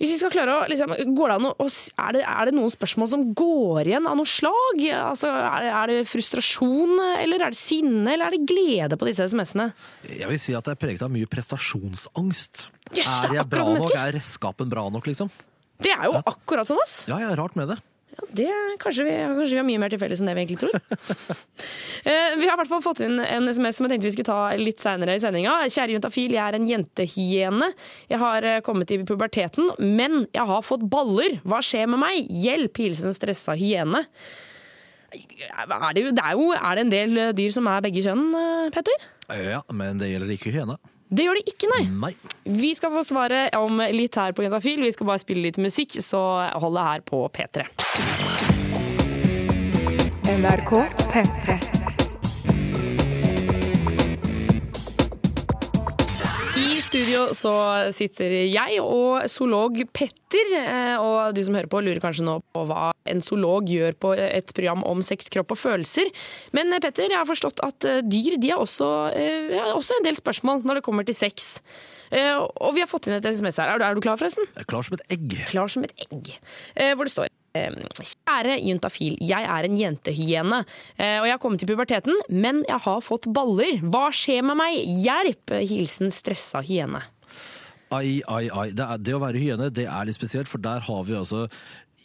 hvis vi skal klare å liksom, det å, er, det, er det noen spørsmål som går igjen av noe slag? Altså, er, det, er det frustrasjon, eller er det sinne, eller er det glede på disse SMS-ene? Jeg vil si at det er preget av mye prestasjonsangst. Yes, er jeg bra nok? Er redskapen bra nok, liksom? Det er jo akkurat som oss. Ja, jeg er rart med det. Ja, det er, kanskje, vi, kanskje vi har mye mer til felles enn det vi egentlig tror. Eh, vi har i hvert fall fått inn en SMS som jeg tenkte vi skulle ta litt seinere i sendinga. Kjære juntafil, jeg er en jentehyene. Jeg har eh, kommet i puberteten, men jeg har fått baller. Hva skjer med meg? Hjelp! Hilsen stressa hyene. Er det, jo, det er jo er det en del eh, dyr som er begge kjønn, eh, Petter? Ja, men det gjelder ikke hyene. Det gjør det ikke, nei. Nei. Vi skal få svaret om litt her på Jentafil. Vi skal bare spille litt musikk, så hold det her på P3. NRK P3. Studio så sitter jeg og zoolog Petter. eh, Og du som hører på lurer kanskje nå på hva en zoolog gjør på et program om sex, kropp og følelser. Men eh, Petter, jeg har forstått at eh, dyr de har også, har også en del spørsmål når det kommer til sex. Og vi har fått inn et SMS her. Er du, er du klar, forresten? Klar som et egg. Klar som et egg. Hvor det står Kjære juntafil, jeg er en jentehyene, eh, og jeg har kommet til puberteten, men jeg har fått baller. Hva skjer med meg? Hjelp! Hilsen stressa hyene. Ai, ai, ai. Det, er, det å være hyene det er litt spesielt, for der har vi altså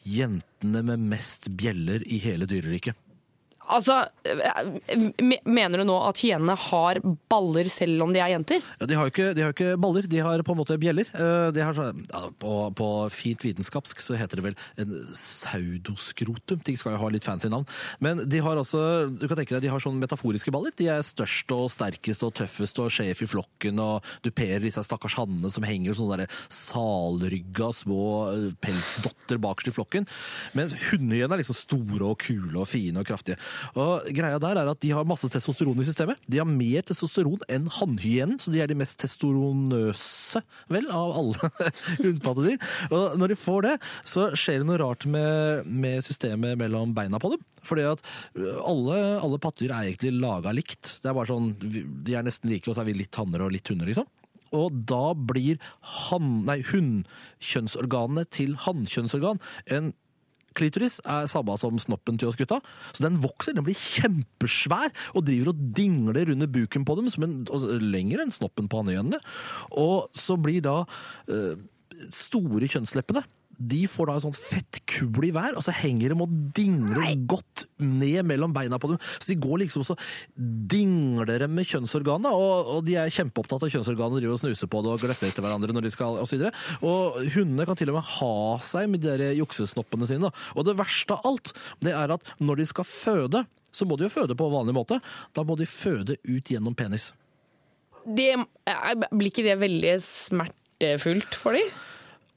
jentene med mest bjeller i hele dyreriket. Altså, eh, mener du nå at hyenene har baller selv om de er jenter? Ja, de har ikke, de har ikke baller, de har på en måte bjeller. Eh, har sånn, på, på fint vitenskapsk så heter det vel en saudoskrotum. De skal jo ha litt fancy navn. Men de har altså, du kan tenke deg, de har sånne metaforiske baller. De er størst og sterkest og tøffest og sjef i flokken og duperer disse stakkars hannene som henger sånne der salrygga små eh, pelsdotter bakerst i flokken. Mens hundehyene er liksom store og kule og fine og kraftige. Og greia der er at de har masse testosteron i systemet. De har mer testosteron enn hannhyenen, så de er de mest testosteronøse, vel, av alle hundpattedyr. Og når de får det, så skjer det noe rart med, med systemet mellom beina på dem. Fordi at øh, alle, alle pattedyr er egentlig laga likt. Det er bare sånn, De er nesten like, og så er vi litt hanner og litt hunder, liksom. Og da blir han, hunnkjønnsorganene til hannkjønnsorgan en Klitoris er samme som snoppen til oss gutta. Så den vokser, den blir kjempesvær og driver og dingler under buken på dem, som en, og lenger enn snoppen på hannehjønnene. Og så blir da øh, store kjønnsleppene de får da en sånn fettkule i hver, og så henger de og dingler godt ned mellom beina på dem. Så de går liksom så dingler de med kjønnsorganet, og, og de er kjempeopptatt av kjønnsorganet, driver og snuser på det og glefser etter hverandre når de skal, og så. Og hundene kan til og med ha seg med de der juksesnoppene sine. Og det verste av alt, det er at når de skal føde, så må de jo føde på vanlig måte. Da må de føde ut gjennom penis. Det, blir ikke det veldig smertefullt for dem?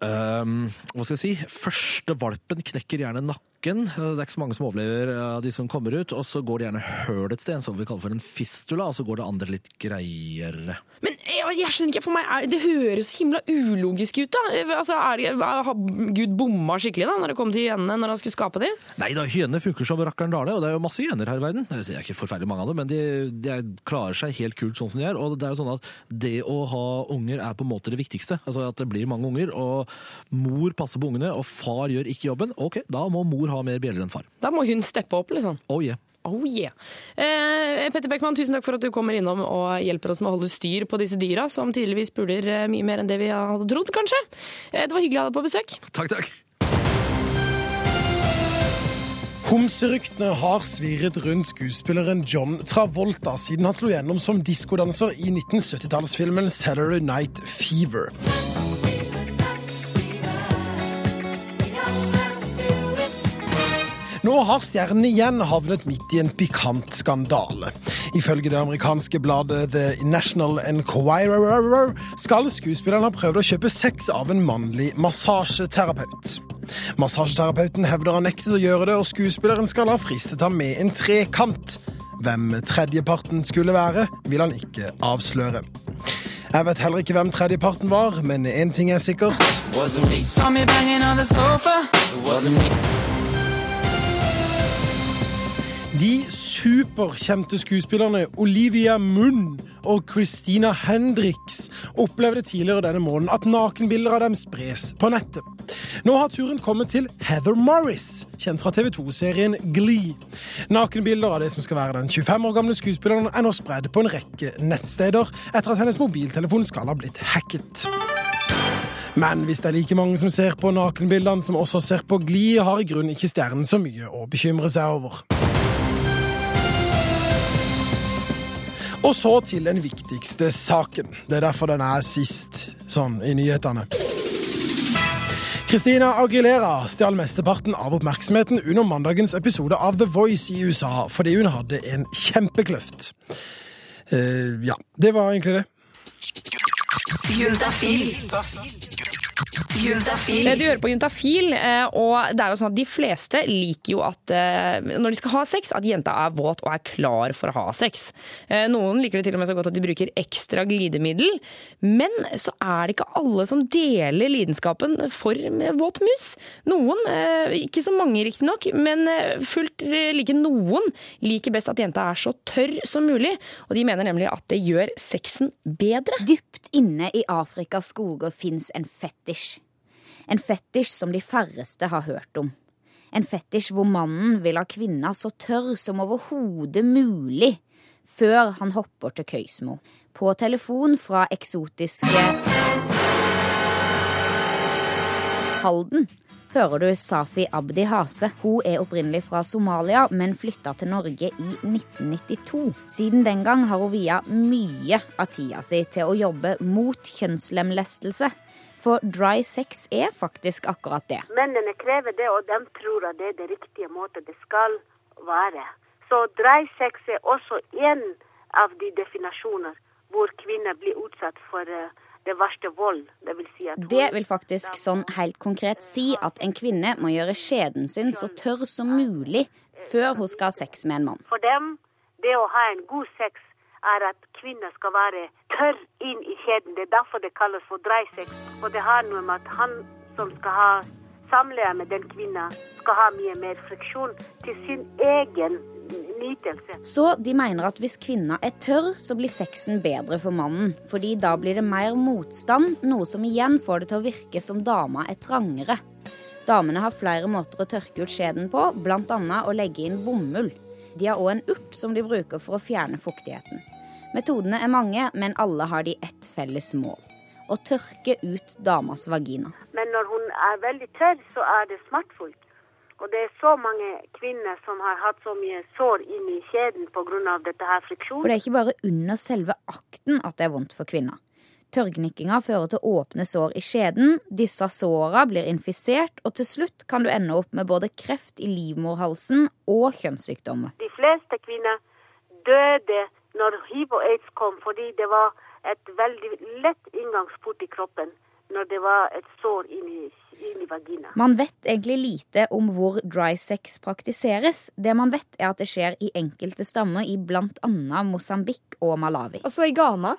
Ehm, hva skal jeg si? Første valpen knekker gjerne nakken. Det er ikke så mange som overlever av de som kommer ut. Og så går det gjerne høl et sted, en sånn vi kaller for en fistula, og så går det andre litt greiere. Men jeg, jeg skjønner ikke, for meg er, det høres himla ulogisk ut. da. Altså, er, Har Gud bomma skikkelig da, når det kom til hyenene når han skulle skape dem? Nei da, hyenene funker som rakkeren dale, og det er jo masse hyener her i verden. Det er ikke forferdelig mange av dem, men de, de er- klarer seg helt kult sånn som de er. Og det er jo sånn at det å ha unger er på en måte det viktigste. Altså at det blir mange unger, og mor passer på ungene, og far gjør ikke jobben. Ok, da må mor ha mer bjeller enn far. Da må hun steppe opp, liksom. Oh yeah. Oh yeah. Eh, Petter Beckmann, tusen takk for at du kommer innom og hjelper oss med å holde styr på disse dyra, som tydeligvis puler eh, mye mer enn det vi hadde trodd, kanskje. Eh, det var hyggelig å ha deg på besøk. Takk, takk. Homseryktene har svirret rundt skuespilleren John Travolta siden han slo gjennom som diskodanser i 1970-tallsfilmen Saturday Night Fever. Nå har stjernen igjen havnet midt i en pikant skandale. Ifølge det amerikanske bladet The National Enquirer skal skuespilleren ha prøvd å kjøpe sex av en mannlig massasjeterapeut. Massasjeterapeuten hevder han nektet å gjøre det, og skuespilleren skal ha fristet ham med en trekant. Hvem tredjeparten skulle være, vil han ikke avsløre. Jeg vet heller ikke hvem tredjeparten var, men én ting er sikkert. De superkjente skuespillerne Olivia Munn og Christina Hendricks opplevde tidligere denne måneden at nakenbilder av dem spres på nettet. Nå har turen kommet til Heather Morris, kjent fra TV2-serien Glee. Nakenbilder av det som skal være den 25 år gamle skuespilleren er nå spredd på en rekke nettsteder etter at hennes mobiltelefon skal ha blitt hacket. Men hvis det er like mange som ser på nakenbildene som også ser på Glee, har i grunnen ikke stjernen så mye å bekymre seg over. Og så til den viktigste saken. Det er derfor den er sist sånn i nyhetene. Christina Aguilera stjal mesteparten av oppmerksomheten under mandagens episode av The Voice i USA fordi hun hadde en kjempekløft. Uh, ja, det var egentlig det. Juntafil. Juntafil. Du hører på Juntafil, eh, og det er jo sånn at de fleste liker jo at eh, når de skal ha sex, at jenta er våt og er klar for å ha sex. Eh, Noen liker det til og med så godt at de bruker ekstra glidemiddel, men så er det ikke alle som deler lidenskapen for våt mus. Noen, ikke så mange riktignok, men fullt like noen liker best at jenta er så tørr som mulig, og de mener nemlig at det gjør sexen bedre. Dypt inne i Afrikas skoger fins en fetisj. En fetisj som de færreste har hørt om. En fetisj hvor mannen vil ha kvinna så tørr som overhodet mulig før han hopper til Køysmo. På telefon fra eksotiske Halden hører du Safi Abdi Hase. Hun er opprinnelig fra Somalia, men flytta til Norge i 1992. Siden den gang har hun via mye av tida si til å jobbe mot kjønnslemlestelse. For dry sex er faktisk akkurat det. Mennene krever det, og de tror at det er det riktige måte det skal være. Så dry sex er også en av de definasjoner hvor kvinner blir utsatt for eh, det verste vold. Det vil si Det vil faktisk sånn helt konkret si at en kvinne må gjøre skjeden sin så tørr som mulig før hun skal ha sex med en mann. For dem, det å ha en god sex er at kvinner skal være tørr inn i skjeden. Det er derfor det kalles for dry sex. Og det har noe med at han som skal ha samleie med den kvinna, skal ha mye mer friksjon til sin egen nytelse. Så de mener at hvis kvinna er tørr, så blir sexen bedre for mannen. Fordi da blir det mer motstand, noe som igjen får det til å virke som dama er trangere. Damene har flere måter å tørke ut skjeden på, bl.a. å legge inn bomull. De har òg en urt som de bruker for å fjerne fuktigheten. Metodene er mange, men alle har de ett felles mål. Å tørke ut damas vagina. Men når hun er veldig tørr, så er det smertefullt. Og det er så mange kvinner som har hatt så mye sår inni kjeden pga. dette her friksjonen. For det er ikke bare under selve akten at det er vondt for kvinner. Tørrgnikkinga fører til åpne sår i skjeden, disse såra blir infisert, og til slutt kan du ende opp med både kreft i livmorhalsen og kjønnssykdommer. De fleste kvinner døde når hiv og aids kom, fordi det var et veldig lett inngangsport i kroppen når det var et sår inni, i, vagina. Man vet egentlig lite om hvor dry sex praktiseres. Det man vet, er at det skjer i enkelte stammer i bl.a. Mosambik og Malawi. Og så i Ghana.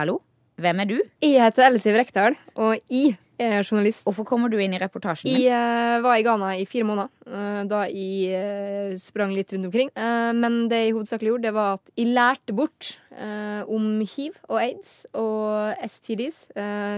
Hallo? Hvem er du? Jeg heter Else Rekdal, og jeg er journalist. Hvorfor kommer du inn i reportasjen min? Jeg uh, var i Ghana i fire måneder, Uh, da jeg uh, sprang litt rundt omkring. Eh, men det jeg hovedsakelig gjorde, det var at jeg lærte bort eh, om hiv og aids og STDs,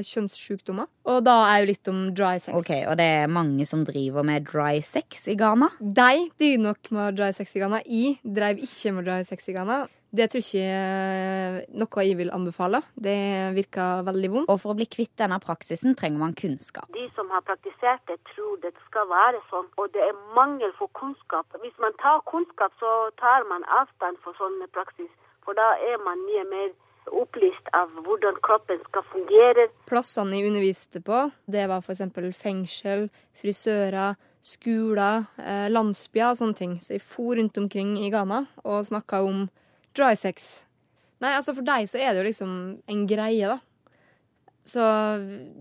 kjønnssykdommer. Og da er jo litt om dry sex. Ok, Og det er mange som driver med dry sex i Ghana? De driver nok med dry sex i Ghana. Jeg drev ikke med dry sex i Ghana. Det tror jeg ikke noe jeg vil anbefale. Det virker veldig vondt. Og for å bli kvitt denne praksisen trenger man kunnskap. De som har praktisert det, tror det skal være sånn, og det er mangel for kunnskap. Hvis man tar kunnskap, så tar man avstand for sånn praksis, for da er man mye mer opplyst av hvordan kroppen skal fungere. Plassene jeg underviste på, det var f.eks. fengsel, frisører, skoler, eh, landsbyer og sånne ting. Så jeg for rundt omkring i Ghana og snakka om dry sex. Nei, altså for deg så er det jo liksom en greie, da. Så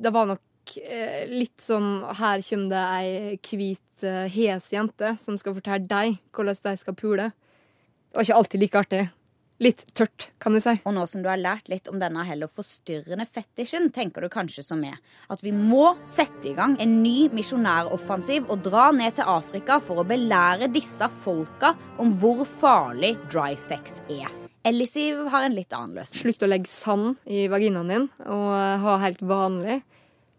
det var nok eh, litt sånn Her kommer det ei hvit, eh, hes jente som skal fortelle deg hvordan de skal pule. Det var ikke alltid like artig. Litt tørt, kan du si. Og nå som du har lært litt om denne heller forstyrrende fetisjen, tenker du kanskje som meg at vi må sette i gang en ny misjonæroffensiv og dra ned til Afrika for å belære disse folka om hvor farlig dry sex er. Ellisiv har en litt annen løsning. Slutt å legge sand i vaginaen din, og ha helt vanlig,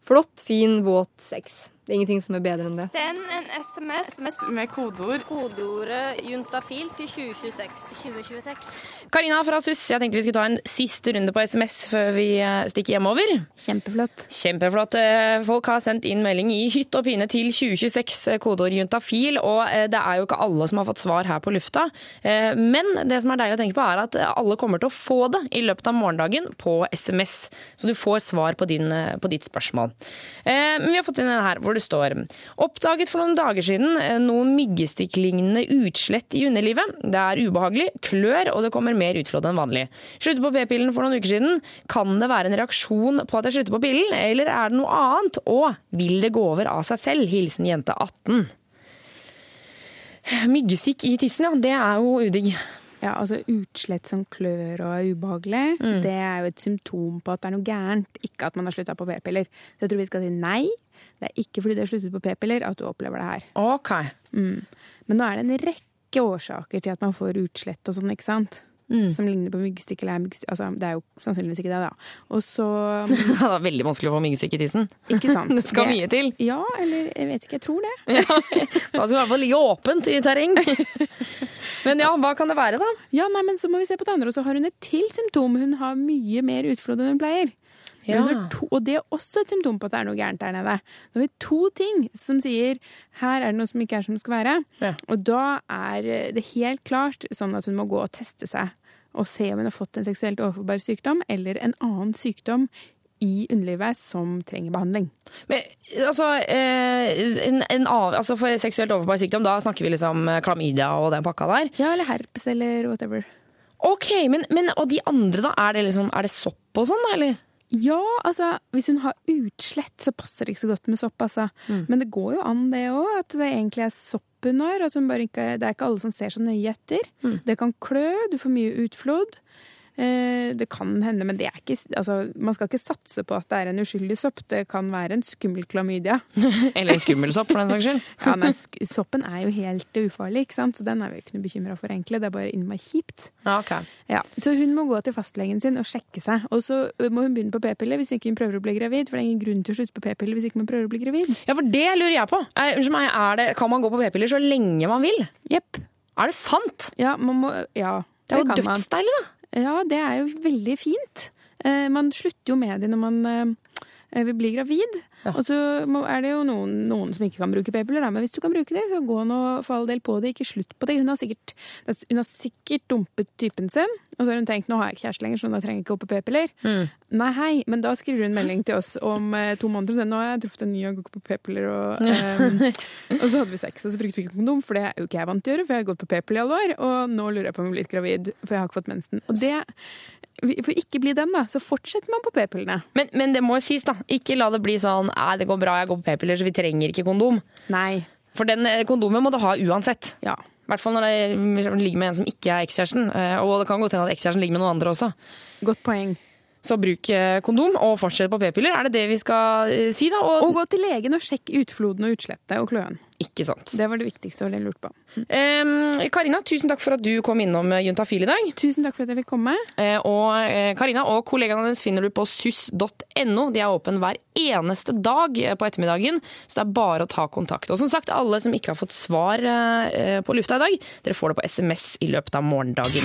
flott, fin, våt sex. Det er ingenting som er bedre enn det. Send en SMS med kodeord. Kodeordet juntafil til 2026. 2026. Karina fra SUS, jeg tenkte vi skulle ta en siste runde på SMS før vi eh, stikker hjemover. Kjempeflott. Kjempeflott. Eh, Folk har sendt inn melding i hytt og pine til 2026, eh, kodeord juntafil, og det er jo ikke alle som har fått svar her på lufta. Eh, Men det som er deilig å tenke på, er at alle kommer til å få det i løpet av morgendagen på SMS. Så du får svar på, din, på ditt spørsmål. Eh, Men vi har fått inn en her hvor hvor det står Oppdaget for noen dager siden eh, noen myggestikklignende utslett i underlivet. Det er ubehagelig, klør og det kommer mer utflådd enn vanlig. Sluttet på p-pillen for noen uker siden. Kan det være en reaksjon på at jeg slutter på pillen, eller er det noe annet? Og vil det gå over av seg selv? Hilsen jente 18. Myggestikk i tissen, ja. Det er jo udigg. Ja, altså Utslett som klør og er ubehagelig, Mm. det er jo et symptom på at det er noe gærent, ikke at man har slutta på p-piller. Så jeg tror vi skal si nei. Det er ikke fordi du har sluttet på p-piller at du opplever det her. Ok. Mm. Men nå er det en rekke årsaker til at man får utslett og sånn, ikke sant? Mm. Som ligner på myggstikk eller er myggstikk. Altså, det er jo sannsynligvis ikke det, da. Og så Det er veldig vanskelig å få myggstikk i tissen. Ikke sant? Det skal mye til. Ja, eller jeg vet ikke. Jeg tror det. Da skal det i hvert fall ligge åpent i terreng. Men ja, hva kan det være, da? Ja, nei, men så må vi se på det andre. Og så har hun et til symptom. Hun har mye mer utflod enn hun pleier. Ja. To, og det er også et symptom på at det er noe gærent der nede. Nå har vi to ting som sier her er det noe som ikke er som det skal være. Og da er det helt klart sånn at hun må gå og teste seg og se om hun har fått en seksuelt overforbar sykdom eller en annen sykdom i underlivet som trenger behandling. Men, altså, eh, en, en av, altså For seksuelt overforbar sykdom, da snakker vi liksom eh, klamydia og den pakka der? Ja, eller herpes eller whatever. Ok, men, men og de andre, da? Er det, liksom, er det sopp og sånn, da, eller? Ja, altså hvis hun har utslett, så passer det ikke så godt med sopp, altså. Men det går jo an det òg, at det egentlig er sopp hun har. At hun ikke, det er ikke alle som ser så nøye etter. Det kan klø, du får mye utflod. Eh, det kan hende, men det er ikke, altså, man skal ikke satse på at det er en uskyldig sopp. Det kan være en skummel klamydia. Eller en skummel sopp, for den saks skyld. Ja, men soppen er jo helt ufarlig, ikke sant? så den er vi ikke noe bekymra for, egentlig. Det er bare innmari kjipt. Okay. Ja, så hun må gå til fastlegen sin og sjekke seg. Og så må hun begynne på p-piller hvis ikke hun prøver å bli gravid. For det er ingen grunn til å slutte på p-piller hvis ikke man prøver å bli gravid. Ja, for det lurer jeg på. Er, unnskyld meg, er det, kan man gå på p-piller så lenge man vil? Jepp. Er det sant? Ja, man må, ja Det er jo dødsdeilig, da. Ja, det er jo veldig fint. Eh, man slutter jo med det når man eh, vil bli gravid. Og så er det jo noen, noen som ikke kan bruke p-piller, da. men hvis du kan bruke det, så gå nå for all del på det. Ikke slutt på det. Hun har sikkert, hun har sikkert dumpet typen sin, og så har hun tenkt nå har jeg ikke kjæreste lenger, så da trenger jeg ikke gå på p-piller. Nei, hei, men da skriver hun melding til oss om eh, to måneder siden. Nå har jeg truffet en ny og går på p-piller, og, eh, og så hadde vi sex, og så brukte vi ikke kondom, for det er jo ikke jeg vant til å gjøre, for jeg har gått på p-piller i alle år, og nå lurer jeg på om jeg blir blitt gravid, for jeg har ikke fått mensen. Og det, for ikke bli den, da, så fortsetter man på p-pillene. Men, men det må jo sies, da. Ikke la det bli sånn Nei, det går bra, jeg går på p-piller, så vi trenger ikke kondom. Nei. For den eh, kondomen må du ha uansett. Ja. I hvert fall når det ligger med en som ikke er ekskjæresten. Eh, Og det kan godt hende at ekskjæresten ligger med noen andre også. Godt poeng. Så bruk eh, kondom og fortsett på p-piller. Er det det vi skal eh, si, da? Og, Og gå til legen og sjekk utfloden og utslettet og kløen. Ikke sant. Det var det viktigste jeg lurte på. Em, Karina, tusen takk for at du kom innom eh, Juntafil i dag. Tusen takk for at jeg fikk komme. Eh, Og Karina og kollegaene hennes finner du på suss.no. De er åpne hver eneste dag på ettermiddagen, så det er bare å ta kontakt. Og som sagt, alle som ikke har fått svar på lufta i dag, dere får det på SMS i løpet av morgendagen.